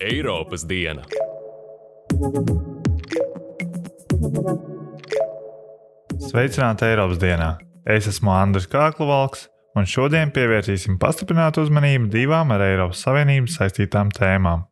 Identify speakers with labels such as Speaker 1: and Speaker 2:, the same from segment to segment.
Speaker 1: Eiropas diena.
Speaker 2: Sveicināti Eiropas dienā! Es esmu Andris Kākluvalks, un šodien pievērsīsim pastiprinātu uzmanību divām ar Eiropas Savienību saistītām tēmām.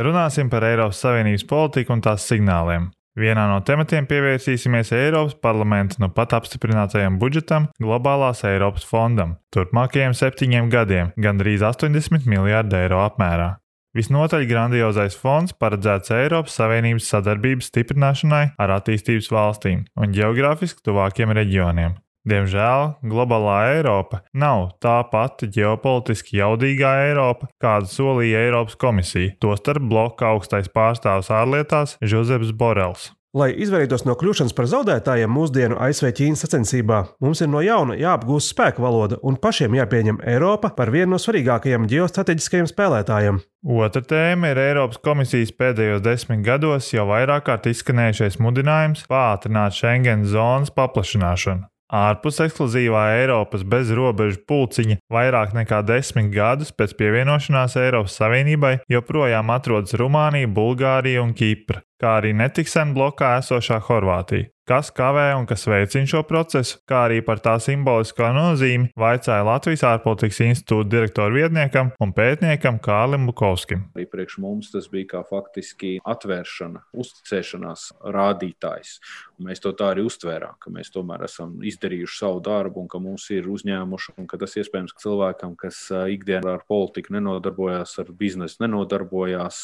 Speaker 2: Runāsim par Eiropas Savienības politiku un tās signāliem. Vienā no tematiem pievērsīsimies Eiropas parlamenta nu pat apstiprinātajam budžetam Globālās Eiropas fondam turpmākajiem septiņiem gadiem - gandrīz 80 miljārdu eiro apmērā. Visnotaļ grandiozais fonds paredzēts Eiropas Savienības sadarbības stiprināšanai ar attīstības valstīm un geogrāfiski tuvākiem reģioniem. Diemžēl globālā Eiropa nav tā pati ģeopolitiski jaudīgā Eiropa, kādu solīja Eiropas komisija, tostarp bloka augstais pārstāvs ārlietās Žozefs Borels.
Speaker 3: Lai izvairītos no kļūšanas par zaudētājiem mūsdienu ASV Ķīnas sacensībā, mums ir no jauna jāapgūst spēku valoda un pašiem jāpieņem Eiropa par vienu no svarīgākajiem ģeostrateģiskajiem spēlētājiem.
Speaker 2: Otra tēma ir Eiropas komisijas pēdējos desmit gados jau vairāk kārt izskanējušais mudinājums pātrināt Schengen zonas paplašināšanu. Ārpus ekskluzīvā Eiropas bezrobežu pulciņa vairāk nekā desmit gadus pēc pievienošanās Eiropas Savienībai joprojām atrodas Rumānija, Bulgārija un Kipra kā arī netik sen blokā esošā Horvātija. Kas kavē un kas veicina šo procesu, kā arī par tā simbolisko nozīmi, vaicāja Latvijas ārpolitikas institūta direktora vietniekam un pētniekam Kārlim Bukovskim.
Speaker 4: Arī priekš mums tas bija kā faktiski atvēršana, uzticēšanās rādītājs. Un mēs to tā arī uztvērām, ka mēs tomēr esam izdarījuši savu darbu un ka mums ir uzņēmuši, un ka tas iespējams ka cilvēkam, kas ikdienā ar politiku nenodarbojās, ar biznesu nenodarbojās,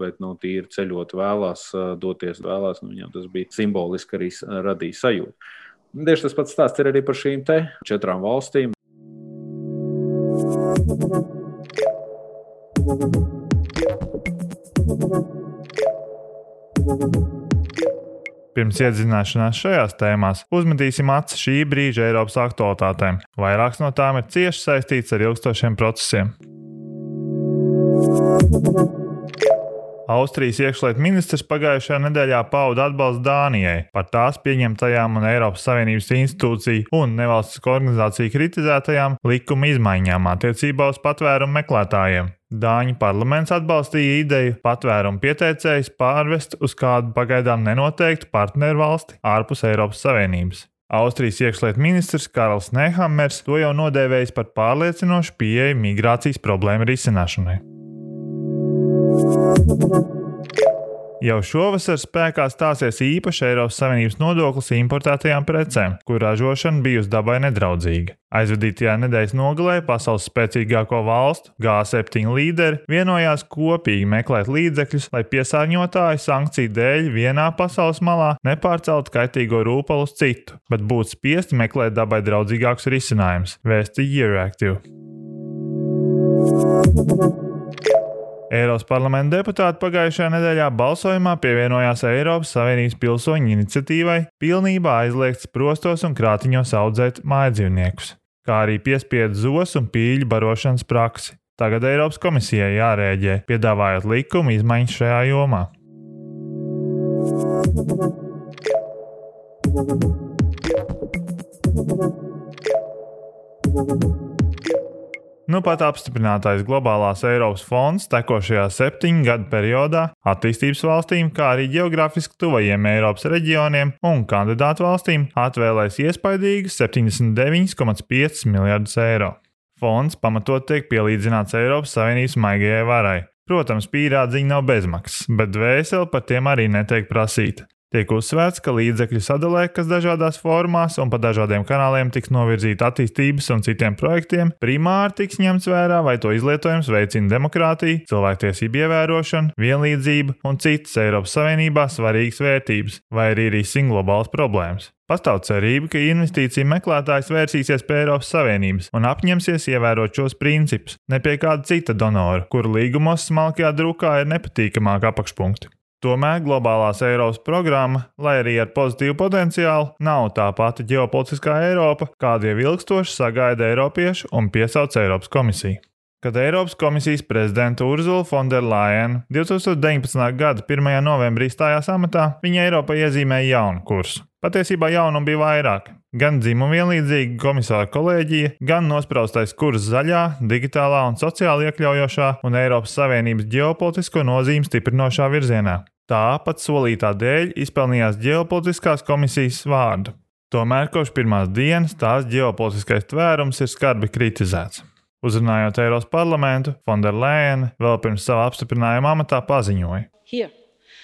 Speaker 4: bet nu, tīri ceļot vēlās doties vēlās, nu, viņam tas bija simboliski arī radīja sajūtu. Tieši tas pats stāsts ir arī par šīm četrām valstīm.
Speaker 2: Pirms iedzināšanās šajās tēmās uzmetīsim acis šī brīža Eiropas aktualitātēm. Vairākas no tām ir cieši saistītas ar ilgstošiem procesiem. Austrijas iekšlietu ministrs pagājušajā nedēļā pauda atbalstu Dānijai par tās pieņemtajām un Eiropas Savienības institūciju un nevalstisko organizāciju kritizētajām likuma izmaiņām attiecībā uz patvērumu meklētājiem. Dāņu parlaments atbalstīja ideju patvērumu pieteicējus pārvest uz kādu pagaidām nenoteiktu partneru valsti ārpus Eiropas Savienības. Austrijas iekšlietu ministrs Karls Nehammers to jau nodēvējis par pārliecinošu pieeju migrācijas problēmu risināšanai. Jau šovasar spēkā stāsies īpašs Eiropas Savienības nodoklis importētajām precēm, kur ražošana bijusi dabai nedraudzīga. Aizvadītajā nedēļas nogalē pasaules spēcīgāko valstu G7 līderi vienojās kopīgi meklēt līdzekļus, lai piesārņotāji sankciju dēļ vienā pasaules malā nepārceltu kaitīgo rūpalu uz citu, bet būtu spiesti meklēt dabai draudzīgākus risinājumus, vēsta Euractiv. Eiropas parlamenta deputāti pagājušajā nedēļā balsojumā pievienojās Eiropas Savienības pilsoņu iniciatīvai pilnībā aizliegt sprostos un krātiņos audzēt mājdzīvniekus, kā arī piespiedu zos un pīļu barošanas praksi. Tagad Eiropas komisijai jārēģē, piedāvājot likumu izmaiņas šajā jomā. Thank you. Nu pat apstiprinātais globālās Eiropas fonds tekošajā septiņu gadu periodā attīstības valstīm, kā arī geogrāfiski tuvajiem Eiropas reģioniem un kandidātu valstīm atvēlēs iespaidīgus 79,5 miljardus eiro. Fonds pamatot tiek pielīdzināts Eiropas Savienības maigajai varai. Protams, pīrādziņa nav bezmaksas, bet dvēseli par tiem arī netiek prasīta. Tiek uzsvērts, ka līdzekļu sadalē, kas dažādās formās un pa dažādiem kanāliem tiks novirzīti attīstības un citiem projektiem, primāri tiks ņemts vērā, vai to izlietojums veicina demokrātiju, cilvēktiesību ievērošanu, vienlīdzību un citas Eiropas Savienībā svarīgas vērtības, vai arī risina globālas problēmas. Pastāv cerība, ka investīcija meklētājs vērsīsies pie Eiropas Savienības un apņemsies ievērot šos principus, ne pie kāda cita donora, kuru līgumos smalkajā drukā ir nepatīkamāk apakšpunkti. Tomēr globālās Eiropas programma, lai arī ar pozitīvu potenciālu, nav tā pati ģeopolitiskā Eiropa, kādu jau ilgstoši sagaida Eiropieši un piesauc Eiropas komisija. Kad Eiropas komisijas prezidenta Urzula Fonderlaina 2019. gada 1. novembrī stājās amatā, viņa Eiropai iezīmēja jaunu kursu. Patiesībā jaunumu bija vairāk. Gan dzimuma vienlīdzīga komisāra kolēģija, gan nospraustais kurs zaļā, digitālā un sociāli iekļaujošā un Eiropas Savienības ģeopolitisko nozīmi stiprinošā virzienā. Tāpat solītā dēļ izpelnījās ģeopolitiskās komisijas vārdu. Tomēr kopš pirmās dienas tās ģeopolitiskais tvērums ir skarbi kritizēts. Uzrunājot Eiropas parlamentu, Fonderleina vēl pirms sava apstiprinājuma amatā paziņoja:
Speaker 5: Here,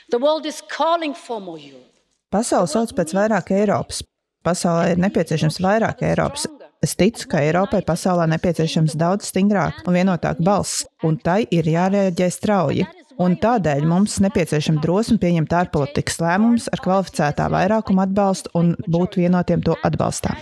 Speaker 5: the world is calling for more Europe.
Speaker 6: Pasaule sauc pēc vairāk Eiropas. Pasaulē ir nepieciešams vairāk Eiropas. Es ticu, ka Eiropai pasaulē nepieciešams daudz stingrāk un vienotāk balss, un tai ir jārēģē strauji. Un tādēļ mums nepieciešama drosme pieņemt ārpolitikas lēmumus ar kvalificētā vairākuma atbalstu un būt vienotiem to atbalstā.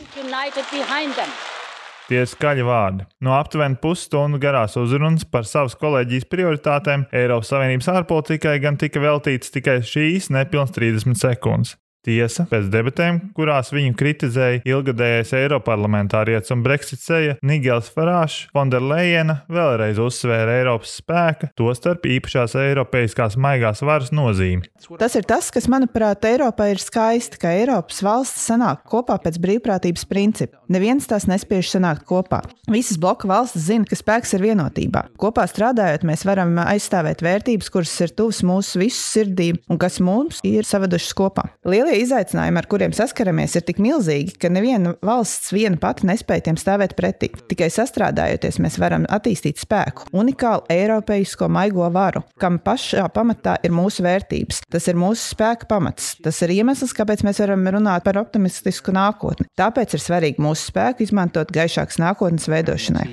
Speaker 2: Tie skaļi vārdi. No aptuveni pusstundu garās uzrunas par savas kolēģijas prioritātēm Eiropas Savienības ārpolitikai gan tika veltīts tikai šīs nepilnas 30 sekundes. Tiesa, pēc debatēm, kurās viņu kritizēja ilgadējais Eiroparlamentārietis un Brexit seja Nigels Farāšs, Fonderleina vēlreiz uzsvēra Eiropas spēka, tostarp īpašās Eiropeiskās maigās varas nozīmi.
Speaker 6: Tas ir tas, kas, manuprāt, Eiropā ir skaisti, ka Eiropas valstis sanāk kopā pēc brīvprātības principa. Neviens tās nespiež sanākt kopā. Visas bloka valstis zina, ka spēks ir vienotībā. Kopā strādājot, mēs varam aizstāvēt vērtības, kuras ir tuvas mūsu visu sirdīm un kas mums ir savadušas kopā. Lielie izaicinājumi, ar kuriem saskaramies, ir tik milzīgi, ka neviena valsts viena pati nespēja tiem stāvēt pretī. Tikai sastrādājoties, mēs varam attīstīt spēku, unikālu eiropeisko maigo varu, kam pašā pamatā ir mūsu vērtības. Tas ir mūsu spēka pamats. Tas ir iemesls, kāpēc mēs varam runāt par optimistisku nākotni. Tāpēc ir svarīgi mūsu spēku izmantot gaišākas nākotnes veidošanai.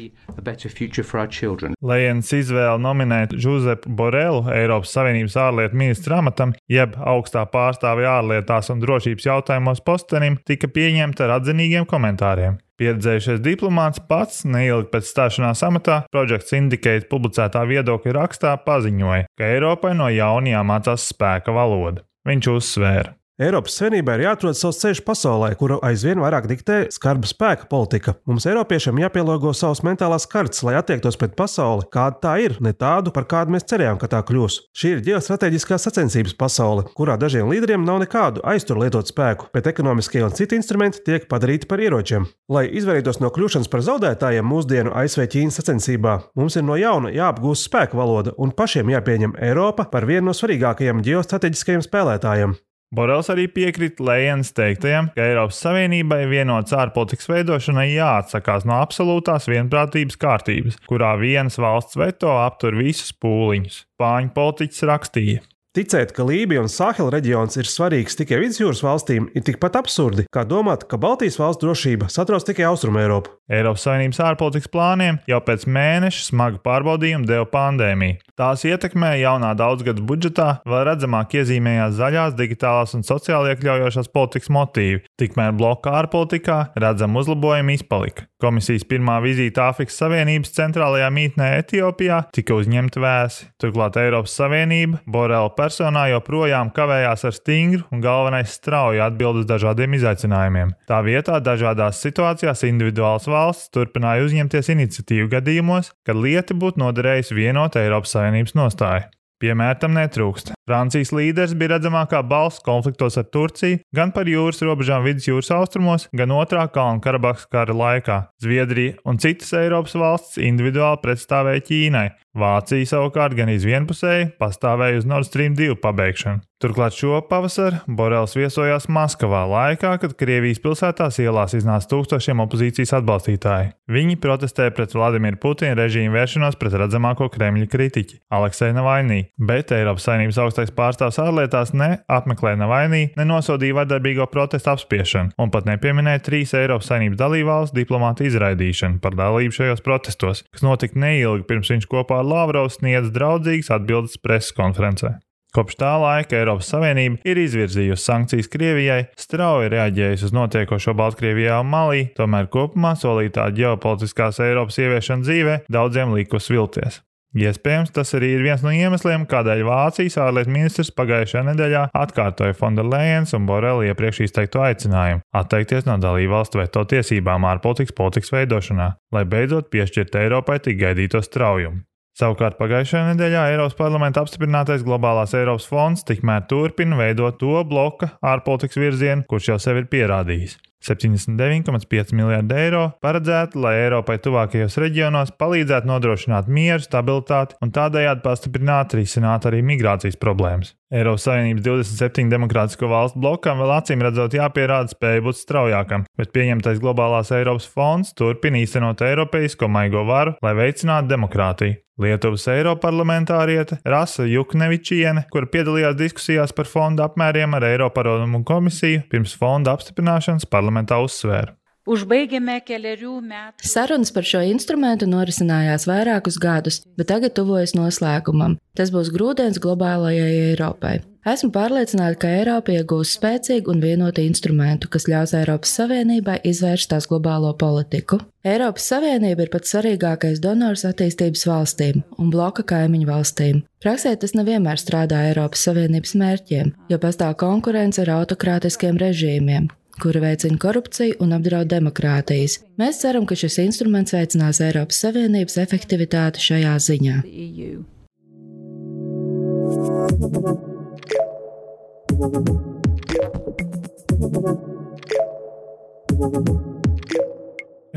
Speaker 2: Lējens izvēle nominēt Žuzepu Borelu Eiropas Savienības ārlietu ministra amatam, jeb augstā pārstāvja ārlietās un drošības jautājumos postenim, tika pieņemta ar atzinīgiem komentāriem. Pieredzējušais diplomāts pats neilgi pēc stāšanās amatā Project Syndicate publicētā viedokļa rakstā paziņoja, ka Eiropai no jauna jāmācās spēka valoda. Viņš uzsvēra.
Speaker 3: Eiropas Savienībai ir jāatrod savs ceļš pasaulē, kuru aizvien vairāk diktē skarba spēka politika. Mums, Eiropiešiem, jāpielāgo savas mentālās kartes, lai attiektos pret pasauli, kāda tā ir, ne tādu, par kādu mēs cerējām, ka tā kļūs. Šī ir ģeostrateģiskā sacensības pasaule, kurā dažiem līderiem nav nekādu aizturu lietot spēku, bet ekonomiskie un citi instrumenti tiek padarīti par ieročiem. Lai izvairītos no kļūšanas par zaudētājiem mūsdienu ASV Ķīnas sacensībā, mums ir no jauna jāapgūst spēka valoda un pašiem jāpieņem Eiropa par vienu no svarīgākajiem ģeostrateģiskajiem spēlētājiem.
Speaker 2: Borels arī piekrita Lējens teiktajam, ka Eiropas Savienībai vienotas ārpolitikas veidošanai jāatsakās no absolūtās vienprātības kārtības, kurā vienas valsts veto aptur visus pūliņus. Spāņu politiķis rakstīja.
Speaker 3: Ticēt, ka Lībija un Sahela reģions ir svarīgs tikai vidusjūras valstīm, ir tikpat absurdi, kā domāt, ka Baltijas valsts drošība satrauc tikai Austrumēropu.
Speaker 2: Eiropas Savienības ārpolitikas plāniem jau pēc mēneša smaga pārbaudījuma deva pandēmija. Tās ietekmē jaunā daudzgadu budžetā vēl redzamāk iezīmējās zaļās, digitālās un sociāli iekļaujošās politikas motīvi, tikmēr bloka ārpolitikā redzama uzlabojuma izpalika. Komisijas pirmā vizīte Āfrikas Savienības centrālajā mītnē Etiopijā tika uzņemta vēsi. Turklāt Eiropas Savienība Borela personā joprojām kavējās ar stingru un galvenais strauju atbildi uz dažādiem izaicinājumiem. Tā vietā dažādās situācijās individuāls valsts turpināja uzņemties iniciatīvu gadījumos, kad lieta būtu noderējusi vienota Eiropas Savienības nostāja. Piemēram, netrūkst. Francijas līderis bija redzamākā balss konfliktos ar Turciju, gan par jūras robežām vidusjūras austrumos, gan otrā Kalnu Karabahas kara laikā. Zviedrija un citas Eiropas valstis individuāli pretstāvēja Ķīnai. Vācija savukārt gan izvienpusēji pastāvēja uz Nord Stream 2 pabeigšanu. Turklāt šo pavasaru Borels viesojās Maskavā laikā, kad Krievijas pilsētās ielās iznāca tūkstošiem opozīcijas atbalstītāji. Viņi protestēja pret Vladimira Putina režīmu vēršanos pret redzamāko Kremļa kritiķi - Aleksēju Navainī, bet Eiropas Savienības augstais pārstāvs ārlietās ne apmeklēja Navainī, ne nosodīja vardarbīgo protestu apspiešanu un pat nepieminēja trīs Eiropas Savienības dalībvalstu diplomātu izraidīšanu par dalību šajos protestos, kas notika neilgi pirms viņš kopā ar Lavrovu sniedz draudzīgas atbildes preses konferencē. Kopš tā laika Eiropas Savienība ir izvirzījusi sankcijas Krievijai, strauji reaģējusi uz notiekošo Baltkrievijā un Malī, tomēr kopumā solītā ģeopolitiskās Eiropas ieviešana dzīvē daudziem likus vilties. Iespējams, tas arī ir viens no iemesliem, kādēļ Vācijas ārlietu ministrs pagājušajā nedēļā atkārtoja Fonderlejas un Boreli iepriekš izteikto aicinājumu atteikties no dalībvalstu veto tiesībām ārpolitikas politikas veidošanā, lai beidzot piešķirt Eiropai tik gaidīto straujumu. Savukārt pagājušajā nedēļā Eiropas parlamenta apstiprinātais globālās Eiropas fonds tikmēr turpina veidot to bloka ārpolitikas virzienu, kurš jau sev ir pierādījis. 79,5 miljardi eiro paredzēti, lai Eiropai tuvākajos reģionos palīdzētu nodrošināt mieru, stabilitāti un tādējādi pastiprināt risināt arī migrācijas problēmas. Eiropas Savienības 27 demokrātisko valstu blokam vēl acīm redzot jāpierāda spēja būt straujākam, bet pieņemtais globālās Eiropas fonds turpina īstenot eiropeisko maigo varu, lai veicinātu demokrātiju. Lietuvas Eiroparlamentāriete Rasa Juknevičiene, kur piedalījās diskusijās par fonda apmēriem ar Eiropadomu komisiju, pirms fonda apstiprināšanas parlamentā uzsvēra.
Speaker 7: Keliarių metų.
Speaker 8: Sarunas par šo instrumentu norisinājās vairākus gadus, bet tagad tuvojas noslēgumam. Tas būs grūdienis globālajai Eiropai. Esmu pārliecināta, ka Eiropa iegūs spēcīgu un vienotu instrumentu, kas ļaus Eiropas Savienībai izvērst tās globālo politiku. Eiropas Savienība ir pats svarīgākais donors attīstības valstīm un bloka kaimiņu valstīm. Praksē tas nevienmēr strādā Eiropas Savienības mērķiem, jo pastāv konkurence ar autokrātiskiem režīmiem, kuri veicina korupciju un apdraud demokrātijas. Mēs ceram, ka šis instruments veicinās Eiropas Savienības efektivitāti šajā ziņā.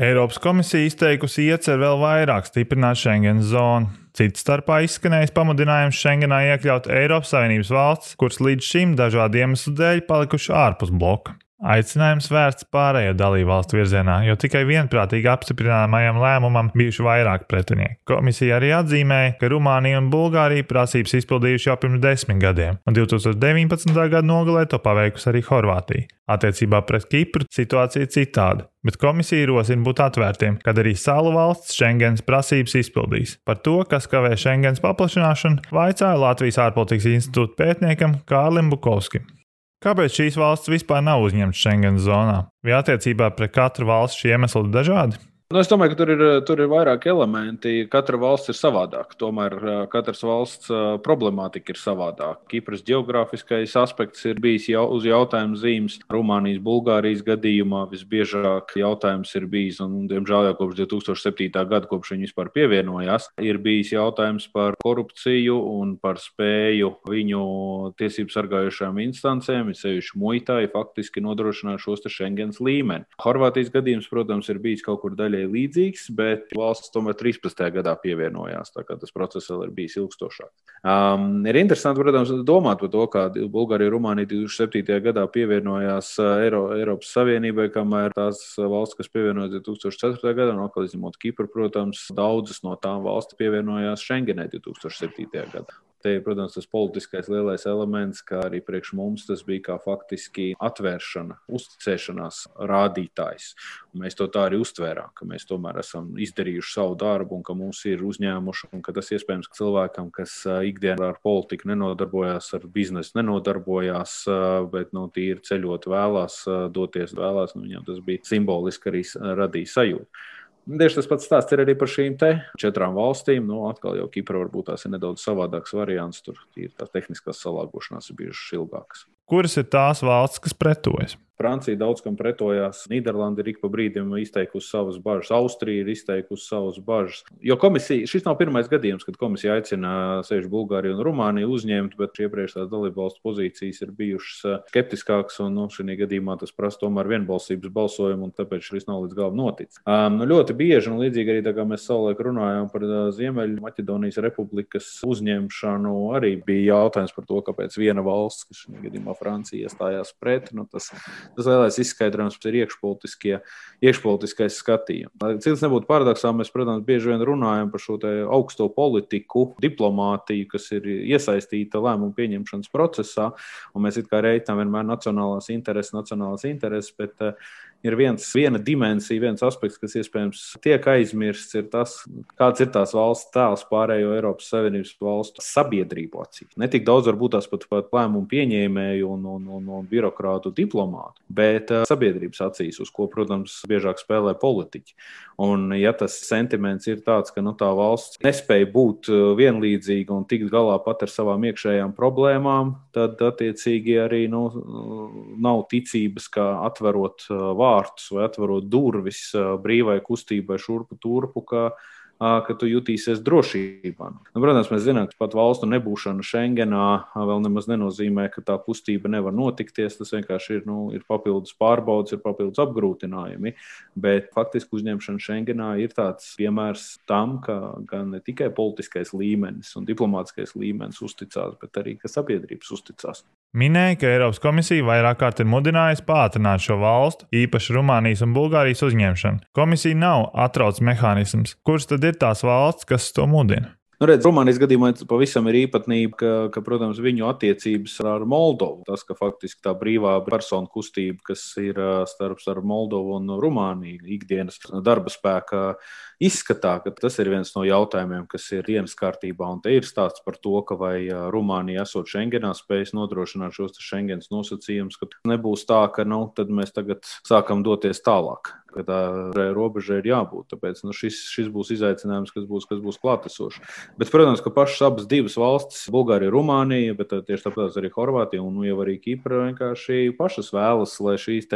Speaker 2: Eiropas komisija izteikusi iecer vēl vairāk stiprināt Schengen zonu. Cits starpā izskanējis pamudinājums Schengenā iekļaut Eiropas Savienības valsts, kuras līdz šim dažādu iemeslu dēļ palikuši ārpus bloka. Aicinājums vērsts pārējo dalībvalstu virzienā, jo tikai vienprātīgi apstiprināmajam lēmumam bijuši vairāk pretinieki. Komisija arī atzīmēja, ka Rumānija un Bulgārija prasības izpildījuši jau pirms desmit gadiem, un 2019. gada nogalē to paveikusi arī Horvātija. Attiecībā pret Kipru situācija ir citāda, bet komisija rosina būt atvērtiem, kad arī salu valsts Schengens prasības izpildīs. Par to, kas kavē Schengens paplašināšanu, vaicāja Latvijas ārpolitikas institūta pētniekam Kārlim Bukovskim. Kāpēc šīs valsts vispār nav uzņemtas Schengen zonā? Vai attiecībā pret katru valsti šie iemesli ir dažādi?
Speaker 4: Nu, es domāju, ka tur ir, tur ir vairāk elementi. Katra valsts ir savādāka. Tomēr katras valsts problemātika ir savādāka. Kipras geogrāfiskais aspekts ir bijis jau uz jautājumu zīmes. Rumānijas, Bulgārijas gadījumā visbiežāk jautājums ir bijis, un diemžēl jau kopš 2007. gada, kopš viņi vispār pievienojās, ir bijis jautājums par korupciju un par spēju viņu tiesību sargājušām instancēm, sevišķi muitai, faktiski nodrošināt šos Schengens līmeni. Horvātijas gadījums, protams, ir bijis kaut kur daļai līdzīgs, bet valsts tomēr 13. gadā pievienojās. Tā kā tas process vēl ir bijis ilgstošāks. Um, ir interesanti, protams, domāt par to, kā Bulgārija un Rumānija 2007. gadā pievienojās uh, Eiro, Eiropas Savienībai, kamēr tās valsts, kas pievienojās 2004. gadā, un atkal izņemot Kipru, protams, daudzas no tām valsts pievienojās Schengenai 2007. gadā. Te ir, protams, tas politiskais lielais elements, kā arī priekš mums tas bija kā faktiski atvēršana, uzticēšanās rādītājs. Un mēs to tā arī uztvērām, ka mēs tomēr esam izdarījuši savu darbu un ka mūs ir uzņēmuši, un ka tas iespējams ka cilvēkam, kas ikdienā ar politiku nenodarbojās, ar biznesu nenodarbojās, bet nu, tīri ceļot vēlās, doties vēlās, nu, viņam tas bija simboliski arī radīja sajūtu. Tieši tas pats stāsts ir arī par šīm četrām valstīm. Nu, atkal jau Kipra varbūt tās ir nedaudz savādāks variants. Tur ir tās tehniskās salāgošanās bijušas ilgākas.
Speaker 2: Kuras ir tās valsts, kas pretojas?
Speaker 4: Francija daudz kam pretojās. Nīderlanda ir ik pa brīdim izteikusi savas bažas, Austrija ir izteikusi savas bažas. Jo komisija, šis nav pirmais gadījums, kad komisija aicina sevišķi Bulgāriju un Rumāniju uzņemt, bet iepriekš tās dalībvalstu pozīcijas ir bijušas uh, skeptiskākas. Un nu, šī gadījumā tas prasa tomēr vienbalsības balsojumu, un tāpēc šis nav līdz galam noticis. Um, nu, ļoti bieži, un līdzīgi arī tā kā mēs savulaik runājām par uh, Ziemeļu Maķedonijas republikas uzņemšanu, arī bija jautājums par to, kāpēc viena valsts, kas šajā gadījumā Francija, iestājās pret. Nu, tas, Tas lielais izskaidrojums ir iekšpolitiskais skatījums. Lai cits nebūtu paradoxāli, mēs, protams, bieži vien runājam par šo augsto politiku, diplomātiju, kas ir iesaistīta lēmumu pieņemšanas procesā, un mēs it kā reiķinām vienmēr nacionālās intereses, nacionālās intereses, bet ir viens, viena dimensija, viens aspekts, kas iespējams tiek aizmirsts, ir tas, kāds ir tās valsts tēls pārējo Eiropas Savienības valstu sabiedrību acīs. Ne tik daudz varbūt tās pat, pat lēmumu pieņēmēju un, un, un, un birokrātu diplomātu, bet uh, sabiedrības acīs, uz ko, protams, biežāk spēlē politiķi. Un, ja tas sentiments ir tāds, ka nu, tā valsts nespēja būt vienlīdzīga un tikt galā pat ar savām iekšējām problēmām, tad attiecīgi arī nu, nav ticības, ka atverot vārdu vārtus vai atverot durvis brīvai kustībai šurpu turpu, ka, ka tu jutīsies drošībā. Nu, protams, mēs zinām, ka pat valstu nebūšana Schengenā vēl nemaz nenozīmē, ka tā kustība nevar notikties. Tas vienkārši ir, nu, ir papildus pārbaudas, ir papildus apgrūtinājumi. Bet faktiski uzņemšana Schengenā ir tāds piemērs tam, ka gan ne tikai politiskais līmenis un diplomātskais līmenis uzticās, bet arī sabiedrības uzticās.
Speaker 2: Minēja, ka Eiropas komisija vairāk kārt ir mudinājusi pātrināt šo valstu, īpaši Rumānijas un Bulgārijas uzņemšanu. Komisija nav atrauc mehānisms. Kurš tad ir tās valsts, kas to mudina?
Speaker 4: Nu, redz, Rumānijas gadījumā pavisam ir īpatnība, ka, ka, protams, viņu attiecības ar Moldovu, tas, ka faktiski tā brīvā personu kustība, kas ir starp, Moldovu un Rumāniju, ikdienas darba spēka izskatā, ka tas ir viens no jautājumiem, kas ir dienas kārtībā. Un te ir stāsts par to, ka vai Rumānija esot Schengenā spējas nodrošināt šos Schengens nosacījumus, ka nebūs tā, ka nu, mēs tagad sākam doties tālāk ka tā robeža ir jābūt. Tāpēc nu, šis, šis būs izaicinājums, kas būs, kas būs klātesošs. Bet, protams, ka pašas abas divas valstis, Bulgārija, Rumānija, bet tieši tāpat arī Horvātija un nu, jau arī Kipra vienkārši pašas vēlas, lai šīs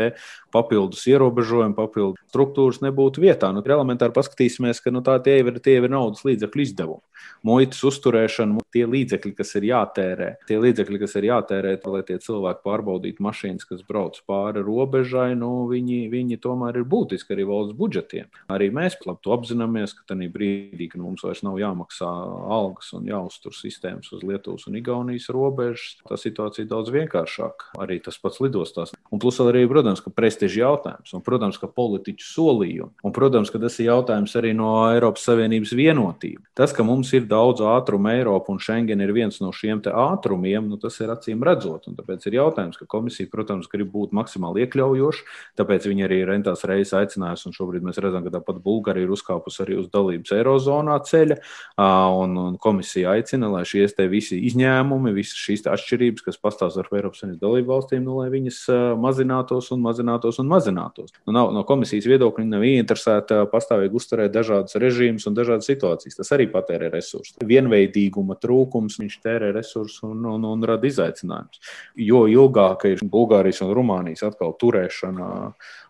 Speaker 4: papildus ierobežojumi, papildus struktūras nebūtu vietā. Nu, elementāri paskatīsimies, ka nu, tā tie ir, tie ir naudas līdzekļu izdevumi muitas uzturēšana, tie līdzekļi, kas ir jātērē, tie līdzekļi, kas ir jātērē, lai tie cilvēki pārbaudītu mašīnas, kas brauc pāri robežai, nu, viņi, viņi tomēr ir būtiski arī valsts budžetiem. Arī mēs labi to apzināmies, ka tajā brīdī, kad mums vairs nav jāmaksā algas un jāuztur sistēmas uz Lietuvas un Igaunijas robežas, tā situācija ir daudz vienkāršāka. Arī tas pats lidostās. Un plus arī, protams, ka prestiža jautājums, un, protams, ka politiķu solījumi, un, protams, ka tas ir jautājums arī no Eiropas Savienības vienotība. Tas, ka mums ir daudz ātrumu Eiropa un Schengen ir viens no šiem ātrumiem, nu, tas ir acīm redzot. Un tāpēc ir jautājums, ka komisija, protams, grib būt maksimāli iekļaujoša. Tāpēc viņi arī rentās reizes aicinājusi, un šobrīd mēs redzam, ka tāpat Bulgārija ir uzkāpusi arī uz dalības Eirozonā ceļa. Un, un komisija aicina, lai šie visi izņēmumi, visas šīs atšķirības, kas pastāv ar Eiropas Savienības dalību valstīm, nu, lai viņas mazinātos un mazinātos un mazinātos. Nu, nav, no komisijas viedokļa nav ieinteresēti pastāvīgi uzturēt dažādas režīmus un dažādas situācijas. Tas arī patērē resursus. Vienveidīguma trūkums, viņš tērē resursus un, un, un rada izaicinājumus. Jo ilgāk ir Bulgārijas un Rumānijas atkal turēšana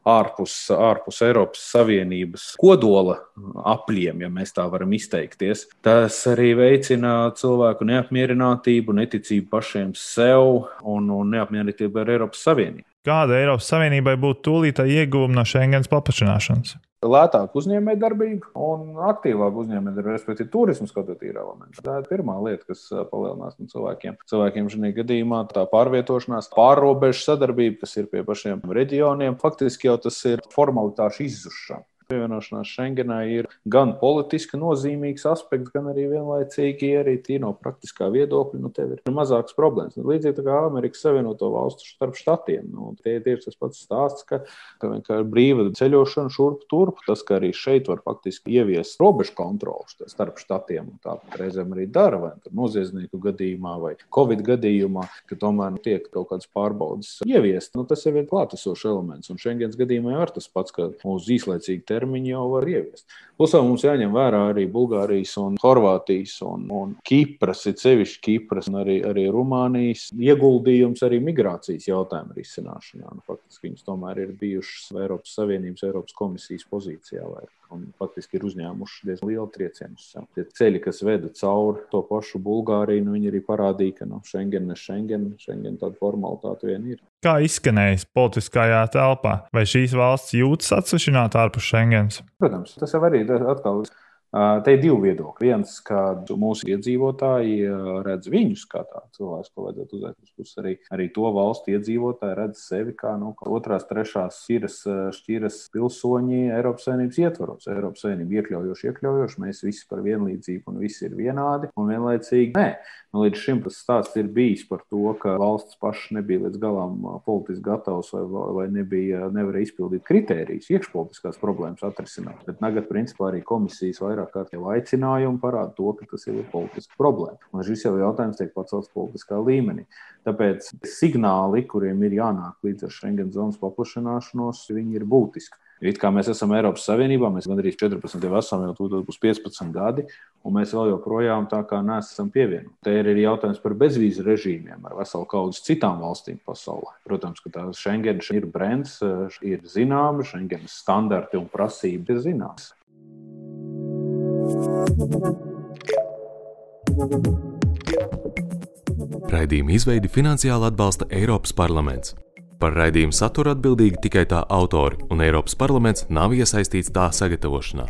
Speaker 4: ārpus, ārpus Eiropas Savienības kodola apļiem, ja mēs tā varam izteikties, tas arī veicina cilvēku neapmierinātību, neticību pašiem sev un, un neapmierinātību ar Eiropas Savienību.
Speaker 2: Kāda Eiropas Savienībai būtu tūlītā ieguvuma no Schengens paplašināšanas?
Speaker 4: lētāka uzņēmējdarbība un aktīvāka uzņēmējdarbība, respektīvi, turisms kaut kādā ir elements. Tā ir pirmā lieta, kas palielinās no cilvēkiem. Cilvēkiem šajā gadījumā tā pārvietošanās, pārrobežu sadarbība, kas ir pie pašiem reģioniem, faktiski jau tas ir formalitāšu izzušana. Pievienošanās Schengenai ir gan politiski nozīmīgs aspekts, gan arī vienlaicīgi arī no praktiskā viedokļa. Nu, tev ir mazākas problēmas. Nu, līdzīgi kā Amerikas Savienoto Valstu starp štatiem. Nu, tie ir tas pats stāsts, ka, ka vienkārši brīva ceļošana šurp turp, tas, ka arī šeit var faktiski ieviest robežu kontroli starp štatiem. Tāpat reizēm arī dara, vai noziedznieku gadījumā, vai Covid gadījumā, ka tomēr nu, tiek kaut kādas pārbaudas ieviest. Nu, tas jau ir klātesošs elements. Un Schengens gadījumā jau ir tas pats, ka uz īslaicīgu termiņu jau var ieviest. Vēl mums jāņem vērā arī Bulgārijas, un Horvātijas un, un Kipras, ir sevišķi Kipras un arī, arī Rumānijas ieguldījums arī migrācijas jautājumu risināšanā. Nu, faktiski viņas tomēr ir bijušas Eiropas Savienības, Eiropas komisijas pozīcijā. Vairāk un faktiski ir uzņēmuši diezgan lielu triecienu. Tie ceļi, kas veda cauri to pašu Bulgāriju, nu, arī parādīja, ka no nu, Schengen, ne Schengen, Schengen tāda formalitāte vien ir.
Speaker 2: Kā izskanējis politiskajā telpā, vai šīs valsts jūtas atsevišķināti ārpus Schengens?
Speaker 4: Protams, tas jau arī atkal ir Te ir divi viedokļi. Viens, ka mūsu iedzīvotāji redz viņus kā tādu cilvēku, ko vajadzētu uzliekt uz puses. Arī, arī to valstu iedzīvotāji redz sevi kā nu, otrās, trešās šķiras, šķiras pilsoņi Eiropas Savienības ietvaros. Eiropas Savienība iekļaujoši, iekļaujoši, mēs visi par vienlīdzību un visi ir vienādi un vienlaicīgi. Nē, nu, līdz šim tas stāsts ir bijis par to, ka valsts paša nebija līdz galam politiski gatavs vai, vai nebija, nevarēja izpildīt kritērijus, iekšpolitiskās problēmas atrisināt. Bet tagad, principā, arī komisijas vairāk vairāk kārt jau aicinājumu parāda to, ka tas ir politiska problēma. Un šis jau jautājums tiek pacelts politiskā līmenī. Tāpēc signāli, kuriem ir jānāk līdz ar Schengen zonas paplašināšanos, viņi ir būtiski. It kā mēs esam Eiropas Savienībā, mēs gandrīz 14 jau esam, jau tur būs 15 gadi, un mēs vēl joprojām tā kā neesam pievienoti. Te ir arī jautājums par bezvīzu režīmiem ar veselu kaudzi citām valstīm pasaulē. Protams, ka tā Schengen ir brands, ir zināma, Schengen standarti un prasības ir zināmas.
Speaker 1: Raidījuma izveidi finansiāli atbalsta Eiropas parlaments. Par raidījumu saturu atbildīgi tikai tā autori, un Eiropas parlaments nav iesaistīts tā sagatavošanā.